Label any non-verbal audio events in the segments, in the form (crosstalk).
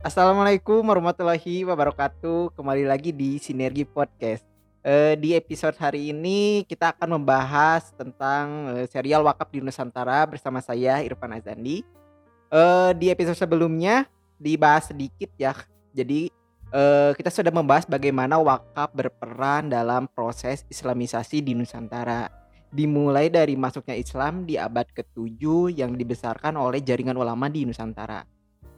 Assalamualaikum warahmatullahi wabarakatuh. Kembali lagi di Sinergi Podcast. Eh, di episode hari ini kita akan membahas tentang eh, serial Wakaf di Nusantara bersama saya Irfan Azandi. Eh, di episode sebelumnya dibahas sedikit ya. Jadi kita sudah membahas bagaimana wakaf berperan dalam proses Islamisasi di Nusantara. Dimulai dari masuknya Islam di abad ke-7 yang dibesarkan oleh jaringan ulama di Nusantara.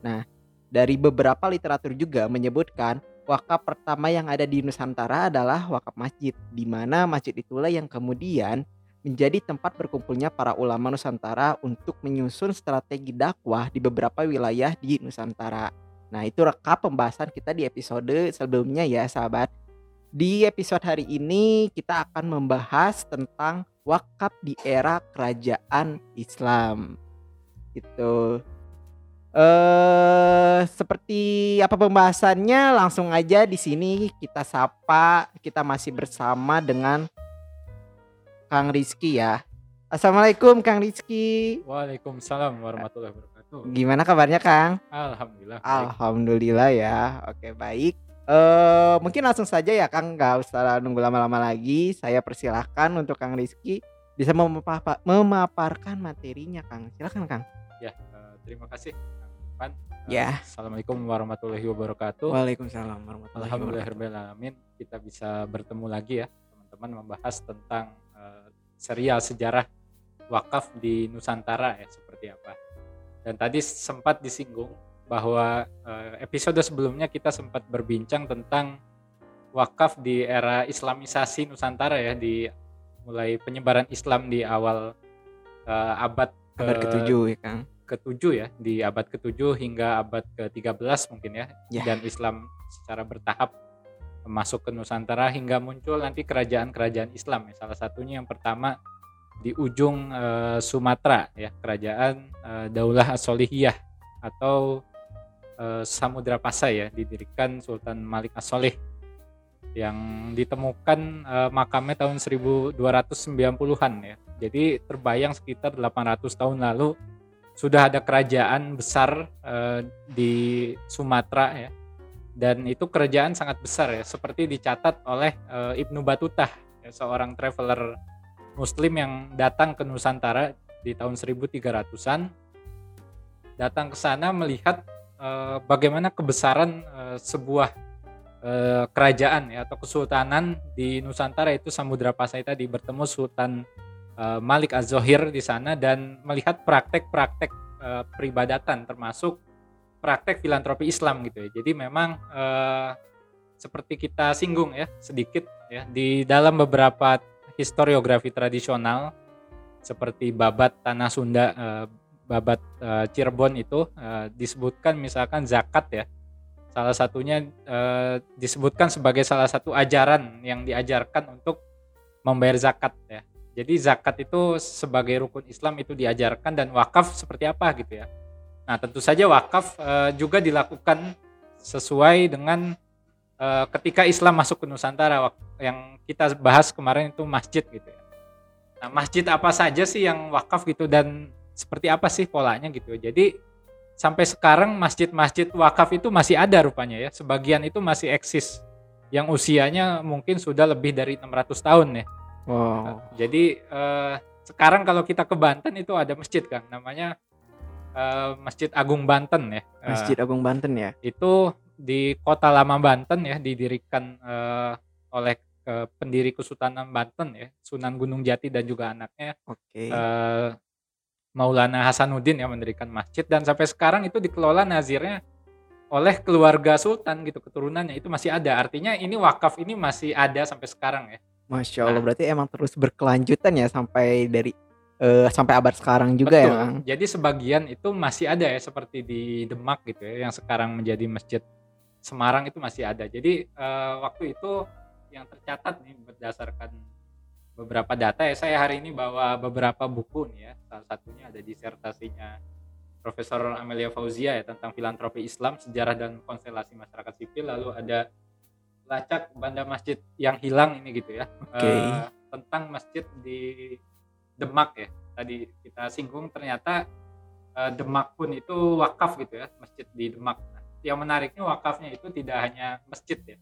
Nah, dari beberapa literatur juga menyebutkan wakaf pertama yang ada di Nusantara adalah wakaf masjid, di mana masjid itulah yang kemudian menjadi tempat berkumpulnya para ulama Nusantara untuk menyusun strategi dakwah di beberapa wilayah di Nusantara. Nah, itu rekap pembahasan kita di episode sebelumnya ya, sahabat. Di episode hari ini kita akan membahas tentang wakaf di era kerajaan Islam. Gitu. Eh, seperti apa pembahasannya? Langsung aja di sini kita sapa. Kita masih bersama dengan Kang Rizky ya. Assalamualaikum Kang Rizky. Waalaikumsalam warahmatullahi wabarakatuh. Gimana kabarnya Kang? Alhamdulillah. baik. Alhamdulillah ya. Oke baik. Eh mungkin langsung saja ya Kang, nggak usah nunggu lama-lama lagi. Saya persilahkan untuk Kang Rizky bisa memapa- memaparkan materinya Kang. Silakan Kang. Ya, eh, terima kasih Eh, Ya. Assalamualaikum warahmatullahi wabarakatuh. Waalaikumsalam warahmatullahi wabarakatuh. Alhamdulillahirrahmanirrahim kita bisa bertemu lagi ya teman-teman membahas tentang eh, serial sejarah wakaf di Nusantara ya seperti apa. Dan tadi sempat disinggung bahwa eh, episode sebelumnya kita sempat berbincang tentang wakaf di era Islamisasi Nusantara ya di mulai penyebaran Islam di awal eh, abad Abad ke- ketujuh ya Kang. Ke-7 ya di abad ke-7 hingga abad ke-13 mungkin ya Ya. dan Islam secara bertahap masuk ke Nusantara hingga muncul nanti kerajaan-kerajaan Islam ya. Salah satunya yang pertama di ujung eh, Sumatera ya, kerajaan eh, Daulah As-Solihiyah atau eh, Samudra Pasai ya didirikan Sultan Malik As-Solih yang ditemukan eh, makamnya tahun 1290-an ya. Jadi terbayang sekitar 800 tahun lalu sudah ada kerajaan besar eh, di Sumatera ya. Dan itu kerajaan sangat besar ya. Seperti dicatat oleh eh, Ibnu Batutah ya, seorang traveler muslim yang datang ke Nusantara di tahun 1300-an datang ke sana melihat eh, bagaimana kebesaran eh, sebuah kerajaan ya atau kesultanan di Nusantara itu Samudra Pasai tadi bertemu Sultan eh, Malik Az-Zohir di sana dan melihat praktek-praktek eh, peribadatan termasuk praktek filantropi Islam gitu ya. Jadi memang eh, seperti kita singgung ya sedikit ya di dalam beberapa historiografi tradisional seperti babat tanah Sunda, babat Cirebon itu disebutkan misalkan zakat ya. Salah satunya disebutkan sebagai salah satu ajaran yang diajarkan untuk membayar zakat ya. Jadi zakat itu sebagai rukun Islam itu diajarkan dan wakaf seperti apa gitu ya. Nah tentu saja wakaf eh, juga dilakukan sesuai dengan eh, ketika Islam masuk ke Nusantara yang kita bahas kemarin itu masjid gitu ya. Nah masjid apa saja sih yang wakaf gitu dan seperti apa sih polanya gitu. Jadi sampai sekarang masjid-masjid wakaf itu masih ada rupanya ya. Sebagian itu masih eksis yang usianya mungkin sudah lebih dari 600 tahun ya. Wow. Jadi eh, sekarang kalau kita ke Banten itu ada masjid Kang, namanya eh, Masjid Agung Banten ya. Eh, Masjid Agung Banten ya. itu di Kota Lama Banten ya didirikan eh, oleh eh, pendiri Kesultanan Banten ya, Sunan Gunung Jati dan juga anaknya Oke. eh, Maulana Hasanuddin ya mendirikan masjid dan sampai sekarang itu dikelola nazirnya oleh keluarga sultan gitu keturunannya itu masih ada artinya ini wakaf ini masih ada sampai sekarang ya Masya Allah Nah. berarti emang terus berkelanjutan ya sampai dari eh, sampai abad sekarang juga ya Betul. Kang. Jadi sebagian itu masih ada ya seperti di Demak gitu ya yang sekarang menjadi masjid Semarang itu masih ada. Jadi eh, waktu itu yang tercatat nih berdasarkan beberapa data ya saya hari ini bawa beberapa buku nih ya. Salah satunya ada disertasinya Profesor Amelia Fauzia ya tentang filantropi Islam, sejarah dan konstelasi masyarakat sipil lalu ada lacak banda masjid yang hilang ini gitu ya. Oke. Eh, tentang masjid di Demak ya. Tadi kita singgung ternyata eh, Demak pun itu wakaf gitu ya, masjid di Demak. Nah, yang menariknya wakafnya itu tidak hanya masjid ya.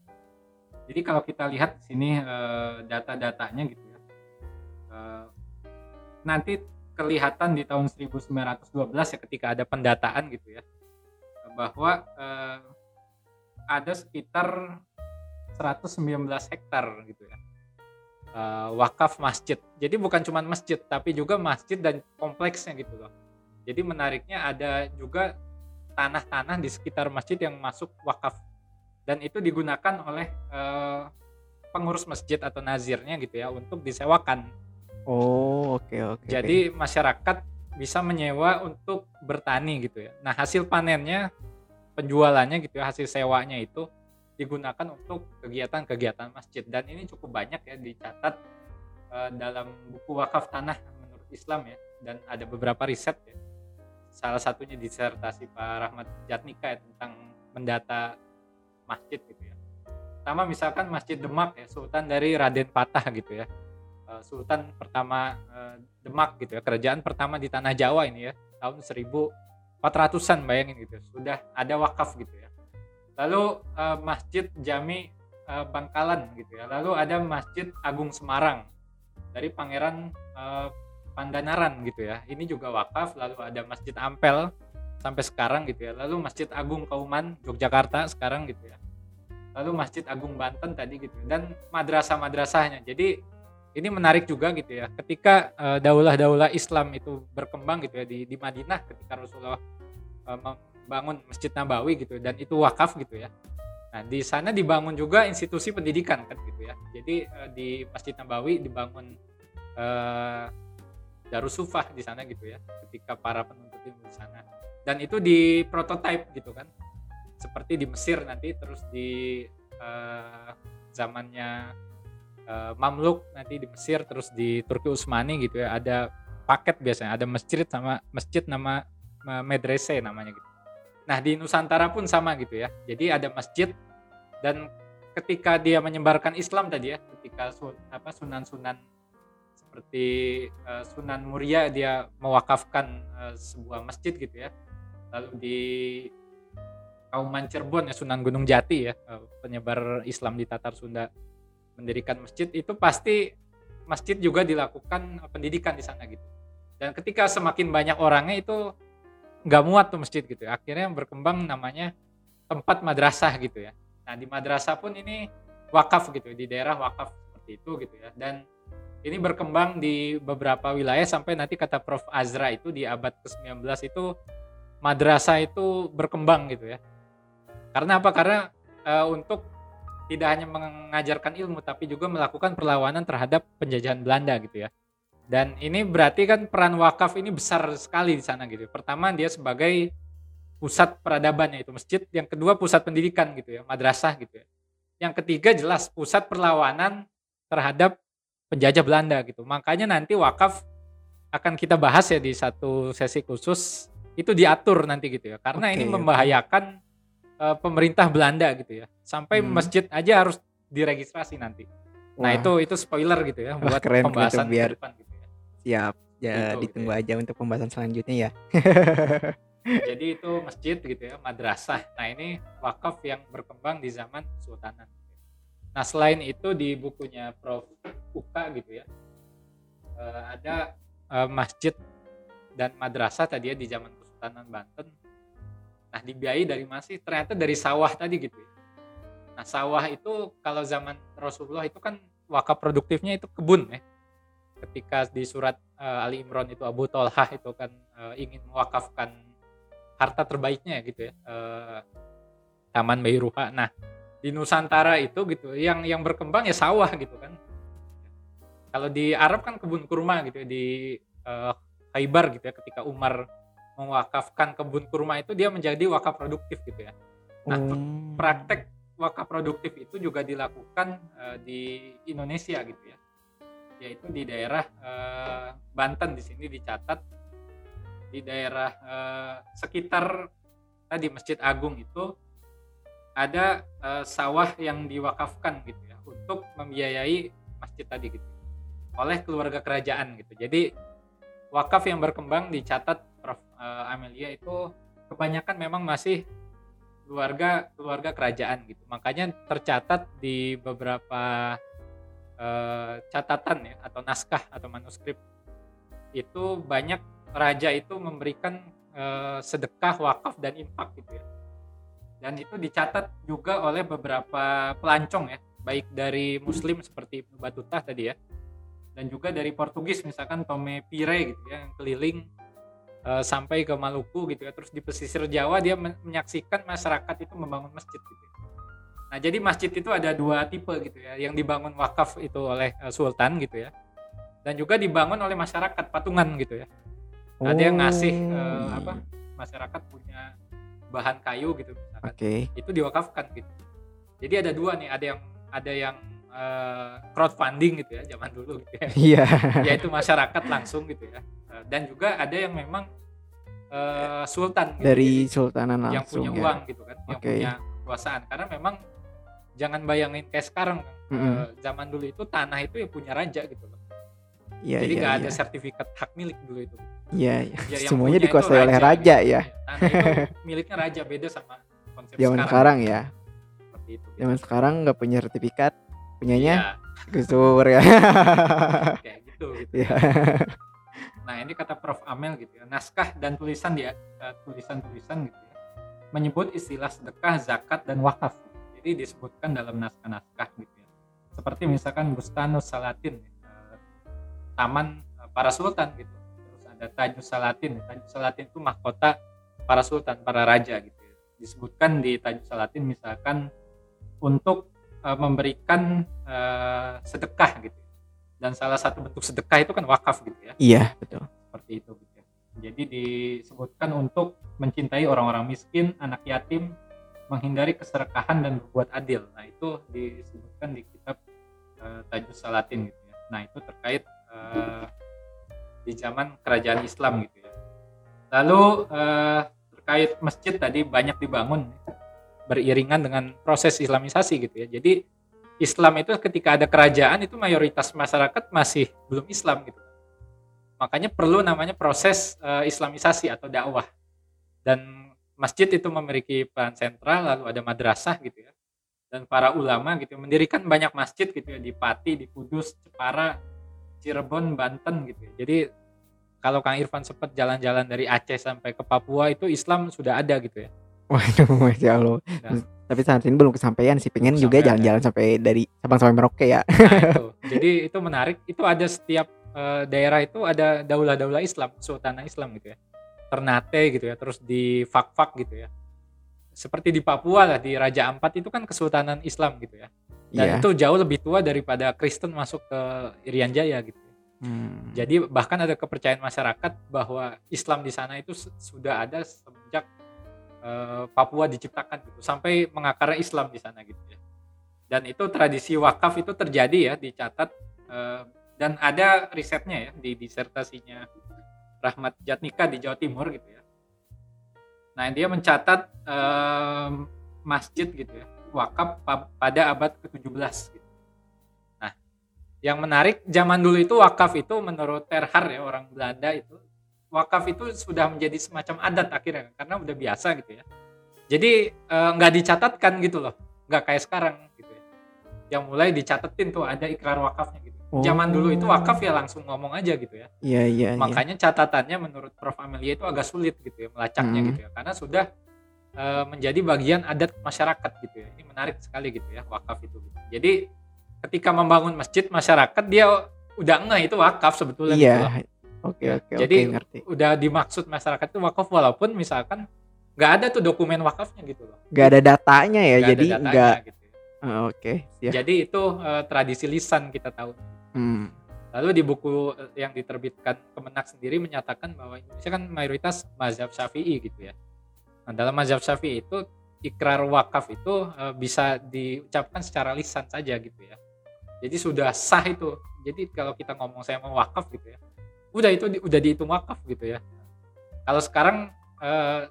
Jadi kalau kita lihat di sini eh, data-datanya gitu ya. Eh, nanti kelihatan di tahun 1912 ya ketika ada pendataan gitu ya bahwa eh, ada sekitar 119 hektar gitu ya eh, wakaf masjid. Jadi bukan cuma masjid tapi juga masjid dan kompleksnya gitu loh. Jadi menariknya ada juga tanah-tanah di sekitar masjid yang masuk wakaf dan itu digunakan oleh eh, pengurus masjid atau nazirnya gitu ya untuk disewakan. Oh, oke oke. Jadi masyarakat bisa menyewa untuk bertani gitu ya. Nah hasil panennya penjualannya gitu ya hasil sewanya itu digunakan untuk kegiatan-kegiatan masjid dan ini cukup banyak ya dicatat eh, dalam buku wakaf tanah menurut Islam ya dan ada beberapa riset ya. Salah satunya disertasi Pak Rahmat Jatnika ya, tentang mendata masjid gitu ya. Pertama misalkan Masjid Demak ya Sultan dari Raden Patah gitu ya. Eh, Sultan pertama eh, Demak gitu ya kerajaan pertama di tanah Jawa ini ya tahun 1400-an bayangin gitu sudah ada wakaf gitu ya lalu eh, Masjid Jami eh, Bangkalan gitu ya. Lalu ada Masjid Agung Semarang dari Pangeran eh, Pandanaran gitu ya. Ini juga wakaf lalu ada Masjid Ampel sampai sekarang gitu ya. Lalu Masjid Agung Kauman Yogyakarta sekarang gitu ya. Lalu Masjid Agung Banten tadi gitu dan madrasah-madrasahnya. Jadi ini menarik juga gitu ya. Ketika daulah-daulah Islam itu berkembang gitu ya di di Madinah ketika Rasulullah membangun Masjid Nabawi gitu dan itu wakaf gitu ya. Nah di sana dibangun juga institusi pendidikan kan gitu ya. Jadi eh, di Masjid Nabawi dibangun eh, Darussufah di sana gitu ya ketika para penuntut ilmu di sana. Dan itu di prototype gitu kan seperti di Mesir nanti terus di eh, zamannya eh, Mamluk nanti di Mesir terus di Turki Utsmani gitu ya ada paket biasanya ada masjid sama masjid nama medrese namanya gitu. Nah di Nusantara pun sama gitu ya. Jadi ada masjid dan ketika dia menyebarkan Islam tadi ya, ketika sun, apa sunan-sunan seperti eh, Sunan Muria dia mewakafkan eh, sebuah masjid gitu ya. Lalu di Kauman Cirebon ya Sunan Gunung Jati ya eh, penyebar Islam di Tatar Sunda mendirikan masjid itu pasti masjid juga dilakukan pendidikan di sana gitu. Dan ketika semakin banyak orangnya itu nggak muat tuh masjid gitu. ya. Akhirnya berkembang namanya tempat madrasah gitu ya. Nah di madrasah pun ini wakaf gitu di daerah wakaf seperti itu gitu ya. Dan ini berkembang di beberapa wilayah sampai nanti kata Prof Azra itu di abad ke-19 itu madrasah itu berkembang gitu ya. Karena apa? Karena eh, untuk tidak hanya mengajarkan ilmu tapi juga melakukan perlawanan terhadap penjajahan Belanda gitu ya. Dan ini berarti kan peran wakaf ini besar sekali di sana gitu. Pertama dia sebagai pusat peradaban yaitu masjid, yang kedua pusat pendidikan gitu ya, madrasah gitu ya. Yang ketiga jelas pusat perlawanan terhadap penjajah Belanda gitu. Makanya nanti wakaf akan kita bahas ya di satu sesi khusus itu diatur nanti gitu ya. Karena ini Oke, oke. membahayakan eh, pemerintah Belanda gitu ya. Sampai Hmm. masjid aja harus diregistrasi nanti. Nah, Wah, itu itu spoiler gitu ya Wah, buat keren, keren tuh, pembahasan ke biar- depan gitu. Siap. Ya Gitu, gitu ditunggu ya. aja untuk pembahasan selanjutnya ya. (laughs) Jadi itu masjid gitu ya, madrasah. Nah, ini wakaf yang berkembang di zaman Sultanan. Nah, selain itu di bukunya Prof Uka gitu ya. eh, ada eh, masjid dan madrasah tadi ya di zaman Kesultanan Banten. Nah, dibiayai dari masih ternyata dari sawah tadi gitu ya. Nah, sawah itu kalau zaman Rasulullah itu kan wakaf produktifnya itu kebun ya. Ketika di surat eh, Ali Imran itu Abu Tolhah itu kan eh, ingin mewakafkan harta terbaiknya gitu ya. eh, Taman Bairuha. Nah, di Nusantara itu gitu yang yang berkembang ya sawah gitu kan. Kalau di Arab kan kebun kurma gitu ya di eh, Khaybar gitu ya ketika Umar mewakafkan kebun kurma itu dia menjadi wakaf produktif gitu ya. Nah, Hmm. praktek wakaf produktif itu juga dilakukan eh, di Indonesia gitu ya yaitu di daerah eh, Banten di sini dicatat di daerah eh, sekitar tadi Masjid Agung itu ada eh, sawah yang diwakafkan gitu ya untuk membiayai masjid tadi gitu oleh keluarga kerajaan gitu jadi wakaf yang berkembang dicatat Prof eh, Amelia itu kebanyakan memang masih keluarga keluarga kerajaan gitu. Makanya tercatat di beberapa eh, catatan ya atau naskah atau manuskrip itu banyak raja itu memberikan eh, sedekah, wakaf dan infak gitu ya. Dan itu dicatat juga oleh beberapa pelancong ya, baik dari muslim seperti Ibnu Battuta tadi ya. Dan juga dari Portugis misalkan Tome Pire gitu ya yang keliling eh, sampai ke Maluku gitu ya. Terus di pesisir Jawa dia men- menyaksikan masyarakat itu membangun masjid gitu. ya. Nah, jadi masjid itu ada dua tipe gitu ya. Yang dibangun wakaf itu oleh eh, sultan gitu ya. Dan juga dibangun oleh masyarakat patungan gitu ya. Ada yang ngasih Oh, apa? Masyarakat punya bahan kayu gitu misalkan. Oke. Itu diwakafkan gitu. Jadi ada dua nih, ada yang ada yang eh, crowdfunding gitu ya zaman dulu gitu ya. Iya. Yaitu masyarakat langsung gitu ya. Dan juga ada yang memang sultan gitu. Dari Jadi sultanan yang langsung punya ya. uang gitu kan, yang Oke. punya kekuasaan. Karena memang jangan bayangin kayak sekarang Kang. Mm-mm. Eh, zaman dulu itu tanah itu ya punya raja gitu loh. Iya, Jadi iya, nggak iya. ada sertifikat hak milik dulu itu. Iya, iya. Ya, yang Semuanya dikuasai oleh raja gitu. ya. Tanah itu (laughs) miliknya raja beda sama konsep Zaman sekarang. sekarang ya. Seperti itu. gitu. Zaman sekarang nggak punya sertifikat, punyanya Iya, Gus Dur ya. (laughs) kayak gitu. gitu. Iya. Nah ini kata Prof Amel gitu ya. Naskah dan tulisan dia eh, tulisan-tulisan gitu ya menyebut istilah sedekah, zakat dan wakaf. Jadi disebutkan dalam naskah-naskah gitu ya. Seperti misalkan Bustanus Salatin, eh, taman eh, para sultan gitu. Terus ada Tajus Salatin. Tajus Salatin itu mahkota para sultan, para raja gitu ya. Disebutkan di Tajus Salatin misalkan untuk eh, memberikan eh, sedekah gitu. Dan salah satu bentuk sedekah itu kan wakaf gitu ya Iya, betul. seperti itu gitu ya. Jadi disebutkan untuk mencintai orang-orang miskin, anak yatim, menghindari keserakahan dan berbuat adil. Nah, itu disebutkan di kitab eh, Tajus Salatin gitu ya. Nah, itu terkait eh, di zaman kerajaan Islam gitu ya. Lalu eh, terkait masjid tadi banyak dibangun beriringan dengan proses islamisasi gitu ya. Jadi Islam itu ketika ada kerajaan itu mayoritas masyarakat masih belum Islam gitu. Makanya perlu namanya proses eh, islamisasi atau dakwah. Dan masjid itu memiliki peran sentral, lalu ada madrasah gitu ya. Dan para ulama gitu mendirikan banyak masjid gitu ya di Pati, di Kudus, Jepara, Cirebon, Banten gitu ya. Jadi kalau Kang Irfan sempat jalan-jalan dari Aceh sampai ke Papua itu Islam sudah ada gitu ya. Waduh, masya Allah. Nah. Tapi saat ini belum kesampaian sih. Pengen Belum juga jalan-jalan sampai dari Sabang sampai Merauke ya. Nah, itu. Jadi itu menarik. Itu ada setiap eh, daerah itu ada daulah-daulah Islam, sultanah Islam gitu ya. Ternate gitu ya, terus di Fak-Fak gitu ya. Seperti di Papua lah di Raja Ampat itu kan kesultanan Islam gitu ya. Dan Iya. itu jauh lebih tua daripada Kristen masuk ke Irian Jaya gitu. ya. Hmm. Jadi bahkan ada kepercayaan masyarakat bahwa Islam di sana itu su- sudah ada semenjak eh, Papua diciptakan gitu, sampai mengakarnya Islam di sana gitu ya. Dan itu tradisi wakaf itu terjadi ya, dicatat eh, dan ada risetnya ya di disertasinya Rahmat Jatnika di Jawa Timur gitu ya. Nah dia mencatat eh, masjid gitu ya, wakaf pa- pada abad ke-17 gitu. Nah, yang menarik zaman dulu itu wakaf itu menurut Terhar ya orang Belanda itu wakaf itu sudah menjadi semacam adat akhirnya karena udah biasa gitu ya. Jadi eh, nggak dicatatkan gitu loh, nggak kayak sekarang gitu ya. Yang mulai dicatetin tuh ada ikrar wakafnya gitu. Zaman dulu itu wakaf ya langsung ngomong aja gitu ya. Iya, iya, iya. Makanya catatannya menurut Prof Amelia itu agak sulit gitu ya melacaknya Hmm. gitu ya karena sudah eh, menjadi bagian adat masyarakat gitu ya. Ini menarik sekali gitu ya wakaf itu. Gitu. Jadi ketika membangun masjid masyarakat dia udah ngeh itu wakaf sebetulnya Iya. gitu. Oke, Ya, oke, jadi oke, ngerti. Udah dimaksud masyarakat itu wakaf walaupun misalkan nggak ada tuh dokumen wakafnya gitu loh. Gak ada datanya ya, ada jadi nggak. gitu ya. Ah, Oke, siap. Jadi itu eh, tradisi lisan kita tahu. Hmm. Lalu di buku eh, yang diterbitkan Kemenak sendiri menyatakan bahwa Indonesia kan mayoritas mazhab Syafi'i gitu ya. Nah, dalam mazhab Syafi'i itu ikrar wakaf itu eh, bisa diucapkan secara lisan saja gitu ya. Jadi sudah sah itu. Jadi kalau kita ngomong saya mau wakaf gitu ya. Udah itu di- udah dihitung wakaf gitu ya. Kalau sekarang eh,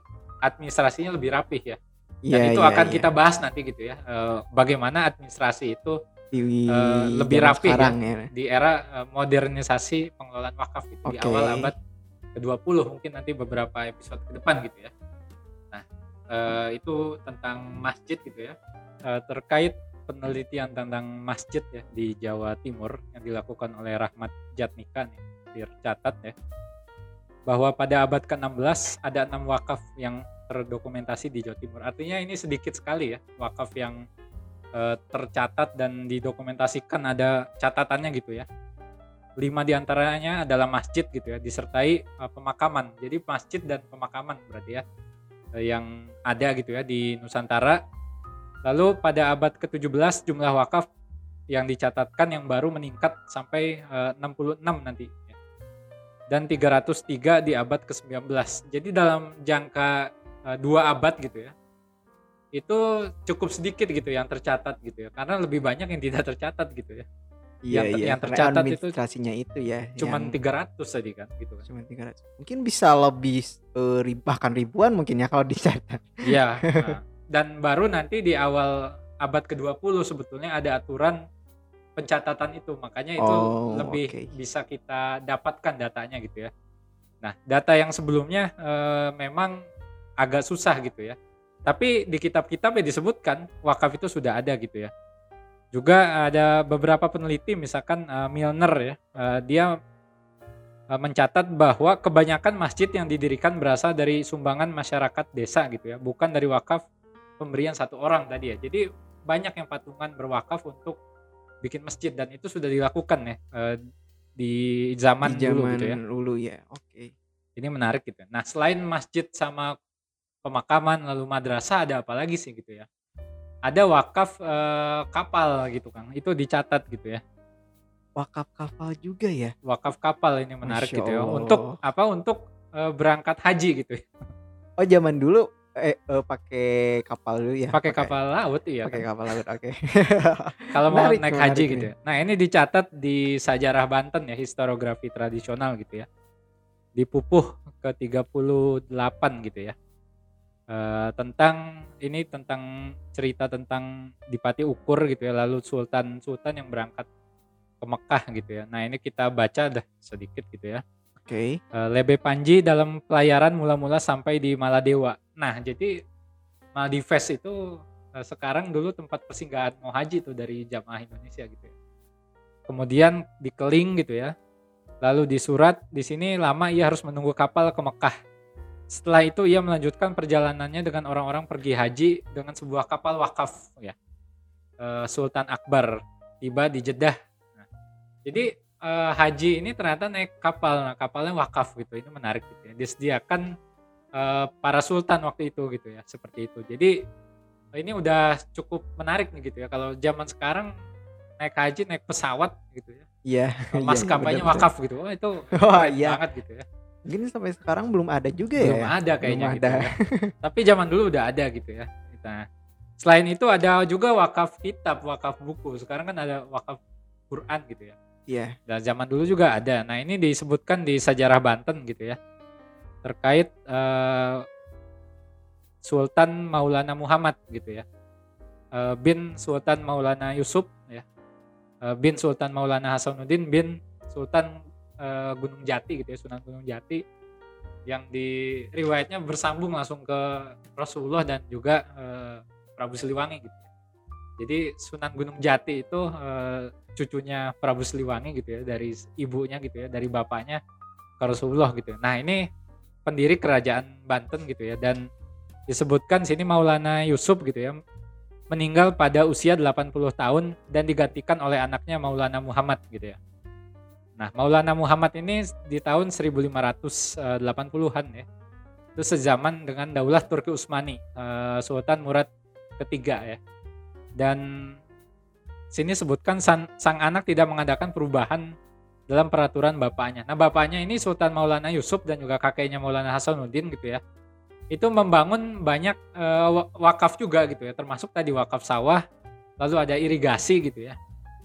administrasinya lebih rapih ya. Dan Iya, itu iya, akan iya. kita bahas nanti gitu ya. eh, bagaimana administrasi itu di eh, lebih rapi ya. sekarang ya. di era eh, modernisasi pengelolaan wakaf gitu di Oke. awal abad ke-20 mungkin nanti beberapa episode ke depan gitu ya. Nah, uh, itu tentang masjid gitu ya uh, terkait penelitian tentang masjid ya di Jawa Timur yang dilakukan oleh Rahmat Jatnika nih tercatat ya bahwa pada abad ke-16 ada enam wakaf yang terdokumentasi di Jawa Timur. Artinya ini sedikit sekali ya wakaf yang uh, tercatat dan didokumentasikan ada catatannya gitu ya. Lima di antaranya adalah masjid gitu ya, disertai uh, pemakaman. Jadi masjid dan pemakaman berarti ya uh, yang ada gitu ya di Nusantara. Lalu pada abad ke-17 jumlah wakaf yang dicatatkan yang baru meningkat sampai uh, 66 nanti ya. dan 303 di abad ke-19. Jadi dalam jangka uh, dua abad gitu ya itu cukup sedikit gitu yang tercatat gitu ya karena lebih banyak yang tidak tercatat gitu ya Iya, yang, iya. yang tercatat itu administrasinya itu ya. cuman yang 300 tadi kan gitu kan cuman 300. Mungkin bisa lebih eh, ri- bahkan ribuan mungkin ya kalau dicatat. Iya. (laughs) nah. dan baru nanti di awal abad ke-20 sebetulnya ada aturan pencatatan itu makanya itu Oh, lebih oke. bisa kita dapatkan datanya gitu ya nah data yang sebelumnya eh, memang agak susah gitu ya tapi di kitab-kitab ya disebutkan wakaf itu sudah ada gitu ya juga ada beberapa peneliti misalkan eh, Milner ya eh, dia eh, mencatat bahwa kebanyakan masjid yang didirikan berasal dari sumbangan masyarakat desa gitu ya bukan dari wakaf pemberian satu orang tadi ya jadi banyak yang patungan berwakaf untuk bikin masjid dan itu sudah dilakukan ya eh, di zaman, Di dulu zaman gitu ya dulu ya. Oke. ini menarik gitu. Nah, selain masjid sama pemakaman lalu madrasah ada apa lagi sih gitu ya? Ada wakaf eh, kapal gitu Kang. Itu dicatat gitu ya. Wakaf kapal juga ya. Wakaf kapal ini menarik Masya gitu ya. Allah. Untuk apa? Untuk eh, berangkat haji gitu ya. Oh, zaman dulu eh, eh, pakai kapal dulu ya. Pakai kapal laut iya Pakai kan. kapal laut. Oke. (laughs) (laughs) Kalau mau naik menarik haji nih. gitu ya. Nah, ini dicatat di Sajarah Banten ya, historiografi tradisional gitu ya. Di Pupuh ke-38 gitu ya. Eh, tentang ini tentang cerita tentang Dipati Ukur gitu ya, lalu sultan-sultan yang berangkat ke Mekah gitu ya. Nah, ini kita baca dah sedikit gitu ya. Oke. Eh, Lebe Panji dalam pelayaran mula-mula sampai di Maladewa. Nah, jadi Maldives itu eh, sekarang dulu tempat persinggahan mau haji tuh dari jamaah Indonesia gitu ya. Kemudian di Keling gitu ya. Lalu di Surat, di sini lama ia harus menunggu kapal ke Mekah. Setelah itu ia melanjutkan perjalanannya dengan orang-orang pergi haji dengan sebuah kapal wakaf ya. Eh, Sultan Akbar tiba di Jeddah. Nah, jadi eh, haji ini ternyata naik kapal. Nah, kapalnya wakaf gitu. Ini menarik gitu ya. Disediakan eh, para sultan waktu itu gitu ya, seperti itu. Jadi ini udah cukup menarik nih gitu ya. Kalau zaman sekarang naik haji naik pesawat gitu ya. Iya. iya, Maskapainya benar-benar. wakaf gitu. Wah, itu (laughs) Wah, keren iya. banget gitu ya. Mungkin sampai sekarang belum ada juga Belum ya. ada kayaknya Belum gitu ada. ya. (laughs) Tapi zaman dulu udah ada gitu ya. Nah, selain itu ada juga wakaf kitab, wakaf buku. Sekarang kan ada wakaf Quran gitu ya. Iya. Dan zaman dulu juga ada. Nah, ini disebutkan di Sajarah Banten gitu ya. Terkait eh, Sultan Maulana Muhammad gitu ya. Eh, bin Sultan Maulana Yusuf ya. Eh, bin Sultan Maulana Hasanuddin bin Sultan eh, Gunung Jati gitu ya, Sunan Gunung Jati yang di riwayatnya bersambung langsung ke Rasulullah dan juga eh, Prabu Siliwangi gitu. Jadi Sunan Gunung Jati itu eh, cucunya Prabu Siliwangi gitu ya dari ibunya gitu ya dari bapaknya ke Rasulullah gitu. Nah ini pendiri kerajaan Banten gitu ya dan disebutkan sini Maulana Yusuf gitu ya meninggal pada usia 80 tahun dan digantikan oleh anaknya Maulana Muhammad gitu ya. Nah Maulana Muhammad ini di tahun 1580-an ya itu sezaman dengan Daulah Turki Utsmani eh, Sultan Murad ketiga ya dan sini sebutkan sang, sang anak tidak mengadakan perubahan dalam peraturan bapaknya. Nah, bapaknya ini Sultan Maulana Yusuf dan juga kakeknya Maulana Hasanuddin gitu ya. Itu membangun banyak eh, wa- wakaf juga gitu ya, termasuk tadi wakaf sawah, lalu ada irigasi gitu ya.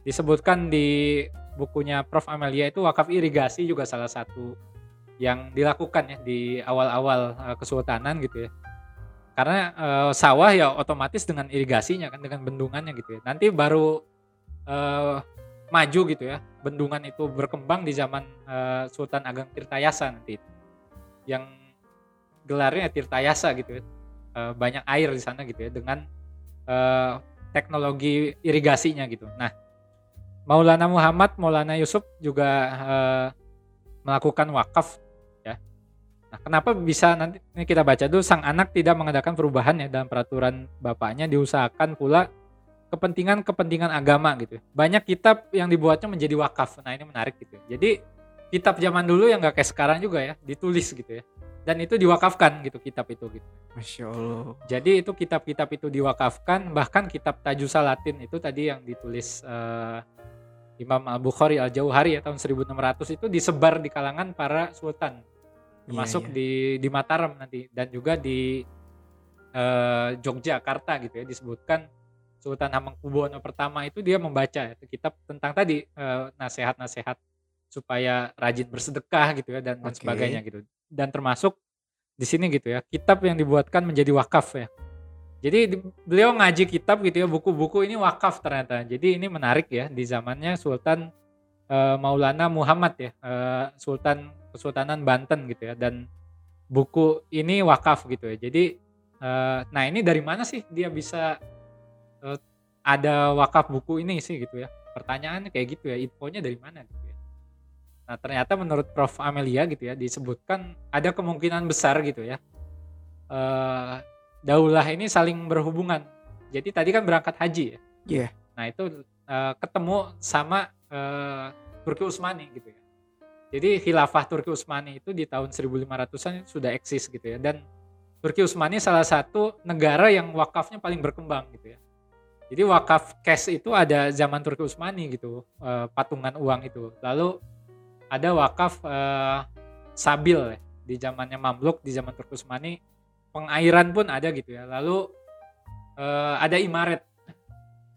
Disebutkan di bukunya Prof Amelia itu wakaf irigasi juga salah satu yang dilakukan ya di awal-awal eh, kesultanan gitu ya. Karena eh, sawah ya otomatis dengan irigasinya kan dengan bendungannya gitu ya. Nanti baru eh, maju gitu ya. Bendungan itu berkembang di zaman eh, Sultan Ageng Tirtayasa nanti. Yang gelarnya Tirtayasa gitu ya. eh, banyak air di sana gitu ya dengan eh, teknologi irigasinya gitu. Nah, Maulana Muhammad, Maulana Yusuf juga eh, melakukan wakaf ya. Nah, kenapa bisa nanti ini kita baca dulu sang anak tidak mengadakan perubahan ya dalam peraturan bapaknya diusahakan pula kepentingan-kepentingan agama gitu. Banyak kitab yang dibuatnya menjadi wakaf. Nah, ini menarik gitu. Jadi kitab zaman dulu yang nggak kayak sekarang juga ya, ditulis gitu ya. Dan itu diwakafkan gitu kitab itu gitu. Masya Allah. Jadi itu kitab-kitab itu diwakafkan, bahkan kitab Tajusa Latin itu tadi yang ditulis eh, Imam Al Bukhari Al Jauhari ya tahun 1600 itu disebar di kalangan para sultan, termasuk Iya, iya. di di Mataram nanti dan juga di eh, Yogyakarta gitu ya disebutkan Sultan Hamengkubuwono pertama itu dia membaca ya, kitab tentang tadi eh, nasihat-nasihat supaya rajin bersedekah gitu ya dan, dan Oke. sebagainya gitu dan termasuk di sini gitu ya kitab yang dibuatkan menjadi wakaf ya jadi di- beliau ngaji kitab gitu ya buku-buku ini wakaf ternyata. Jadi ini menarik ya di zamannya Sultan eh, Maulana Muhammad ya eh, Sultan Kesultanan Banten gitu ya. Dan buku ini wakaf gitu ya. Jadi eh, nah ini dari mana sih dia bisa eh, ada wakaf buku ini sih gitu ya? Pertanyaannya kayak gitu ya infonya dari mana gitu ya? Nah ternyata menurut Prof. Amelia gitu ya disebutkan ada kemungkinan besar gitu ya eh daulah ini saling berhubungan. Jadi tadi kan berangkat haji ya? Iya. nah itu eh, ketemu sama eh, Turki Utsmani gitu ya. Jadi khilafah Turki Utsmani itu di tahun 1500-an sudah eksis gitu ya. Dan Turki Utsmani salah satu negara yang wakafnya paling berkembang gitu ya. Jadi wakaf cash itu ada zaman Turki Utsmani gitu eh, patungan uang itu. Lalu ada wakaf eh, sabil ya di zamannya Mamluk di zaman Turki Utsmani pengairan pun ada gitu ya lalu eh, ada imaret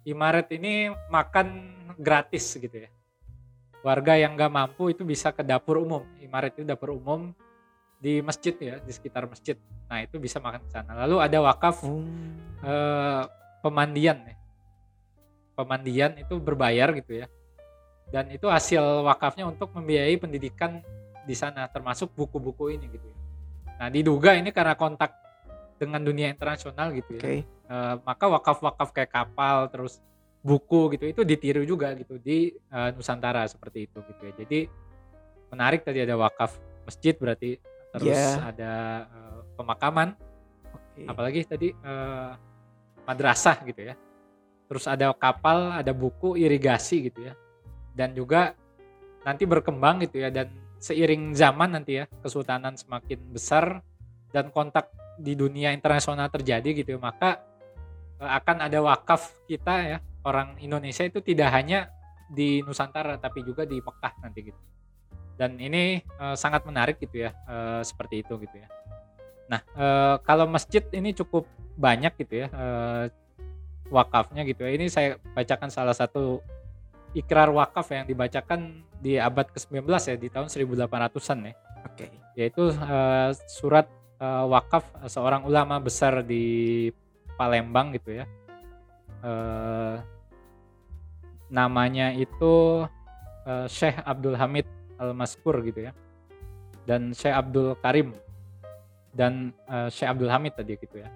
imaret ini makan gratis gitu ya warga yang nggak mampu itu bisa ke dapur umum imaret itu dapur umum di masjid ya di sekitar masjid nah itu bisa makan ke sana lalu ada wakaf Oh. eh, pemandian ya. Pemandian itu berbayar gitu ya. Dan itu hasil wakafnya untuk membiayai pendidikan di sana termasuk buku-buku ini gitu ya. Nah, diduga ini karena kontak dengan dunia internasional gitu ya. Oke. Eh, maka wakaf-wakaf kayak kapal terus buku gitu itu ditiru juga gitu di eh, Nusantara seperti itu gitu ya. Jadi menarik tadi ada wakaf masjid berarti terus Iya. ada eh, pemakaman Oke. apalagi tadi eh, madrasah gitu ya terus ada kapal ada buku irigasi gitu ya dan juga nanti berkembang gitu ya dan seiring zaman nanti ya kesultanan semakin besar dan kontak di dunia internasional terjadi gitu maka eh, akan ada wakaf kita ya orang Indonesia itu tidak hanya di Nusantara tapi juga di Mekah nanti gitu dan ini eh, sangat menarik gitu ya eh, seperti itu gitu ya Nah, eh, kalau masjid ini cukup banyak gitu ya eh, wakafnya gitu ya. Ini saya bacakan salah satu ikrar wakaf yang dibacakan di abad ke-19 ya di tahun 1800-an ya. Oke. Yaitu eh, surat eh, wakaf seorang ulama besar di Palembang gitu ya. Eh, namanya itu eh, Syekh Abdul Hamid Al-Maskur gitu ya. Dan Syekh Abdul Karim dan eh, Syekh Abdul Hamid tadi gitu ya.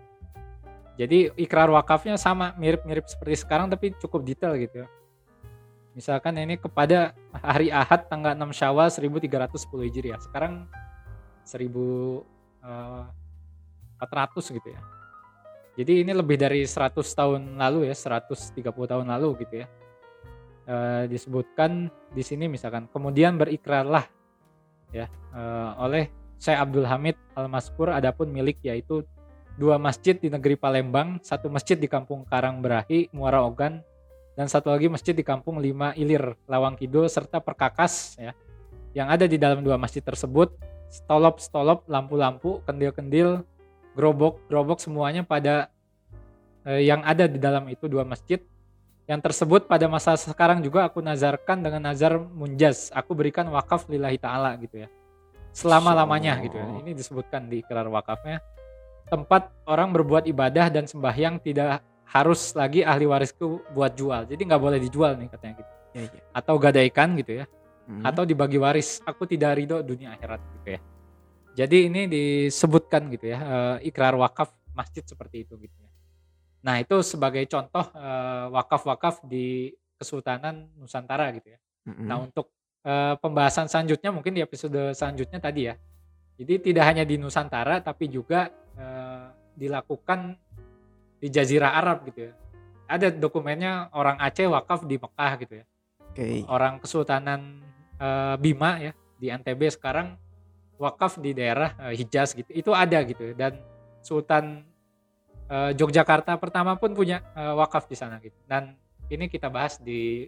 Jadi ikrar wakafnya sama mirip-mirip seperti sekarang tapi cukup detail gitu ya. Misalkan ini kepada hari Ahad tanggal 6 Syawal 1310 Hijriah. Sekarang 1400 gitu ya. Jadi ini lebih dari 100 tahun lalu ya, 130 tahun lalu gitu ya. Eh, disebutkan di sini misalkan kemudian berikrarlah ya eh, oleh Syekh Abdul Hamid Al-Maskur adapun milik yaitu dua masjid di negeri Palembang, satu masjid di kampung Karangberahi, Muara Ogan, dan satu lagi masjid di kampung Lima Ilir, Lawang Kidul, serta Perkakas ya. Yang ada di dalam dua masjid tersebut, stolop-stolop, lampu-lampu, kendil-kendil, gerobok-gerobok semuanya pada eh, yang ada di dalam itu dua masjid yang tersebut pada masa sekarang juga aku nazarkan dengan nazar munjaz aku berikan wakaf lillahi ta'ala gitu ya selama-lamanya gitu ya. Ini disebutkan di ikrar wakafnya. Tempat orang berbuat ibadah dan sembahyang tidak harus lagi ahli warisku buat jual. Jadi nggak boleh dijual nih katanya gitu. Ya, ya. Atau gadaikan gitu ya. Hmm. Atau dibagi waris. Aku tidak ridho dunia akhirat gitu ya. Jadi ini disebutkan gitu ya. eh, ikrar wakaf masjid seperti itu gitu ya. Nah itu sebagai contoh eh, wakaf-wakaf di Kesultanan Nusantara gitu ya. Mhm. Nah untuk eh, pembahasan selanjutnya mungkin di episode selanjutnya tadi ya. Jadi tidak hanya di Nusantara tapi juga eh, dilakukan di Jazirah Arab gitu ya. Ada dokumennya orang Aceh wakaf di Mekah gitu ya. Oke. Orang Kesultanan eh, Bima ya di NTB sekarang wakaf di daerah eh, Hijaz gitu. Itu ada gitu. Dan Sultan eh, Yogyakarta pertama pun punya eh, wakaf di sana gitu. Dan ini kita bahas di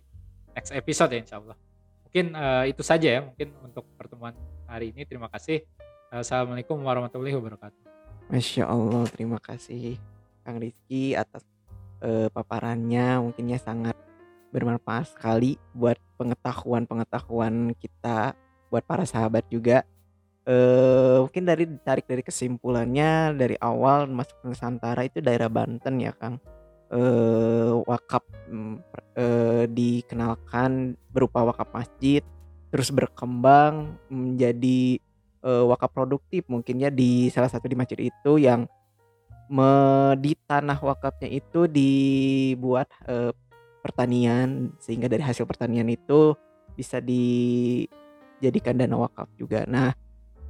next episode ya insya Allah. Mungkin eh, itu saja ya mungkin untuk pertemuan hari ini. Terima kasih. Assalamualaikum warahmatullahi wabarakatuh. Masya Allah, terima kasih Kang Rizky atas eh, paparannya. Mungkinnya sangat bermanfaat sekali buat pengetahuan-pengetahuan kita, buat para sahabat juga. Eh, mungkin dari ditarik dari kesimpulannya dari awal masuk ke Nusantara itu daerah Banten ya Kang. Eh, wakaf mm, eh, dikenalkan berupa wakaf masjid, terus berkembang menjadi eh, wakaf produktif mungkinnya di salah satu di masjid itu yang me- di tanah wakafnya itu dibuat eh, pertanian sehingga dari hasil pertanian itu bisa dijadikan dana wakaf juga. Nah,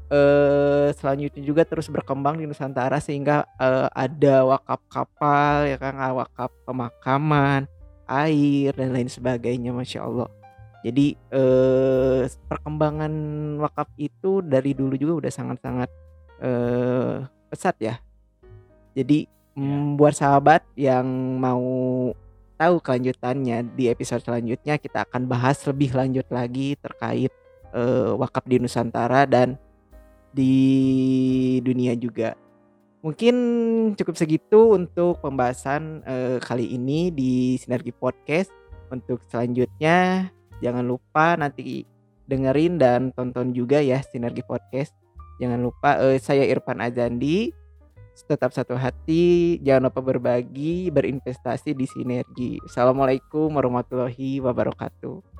eh selanjutnya juga terus berkembang di Nusantara sehingga eh, ada wakaf kapal ya kan, ah, wakaf pemakaman, air dan lain sebagainya, masya Allah. Jadi eh perkembangan wakaf itu dari dulu juga udah sangat-sangat eh pesat ya. Jadi mm, buat sahabat yang mau tahu kelanjutannya di episode selanjutnya kita akan bahas lebih lanjut lagi terkait eh, wakaf di Nusantara dan di dunia juga. Mungkin cukup segitu untuk pembahasan eh, kali ini di Sinergi Podcast. Untuk selanjutnya jangan lupa nanti dengerin dan tonton juga ya Sinergi Podcast. Jangan lupa eh, saya Irfan Azandi tetap satu hati, jangan lupa berbagi, berinvestasi di sinergi. Assalamualaikum warahmatullahi wabarakatuh.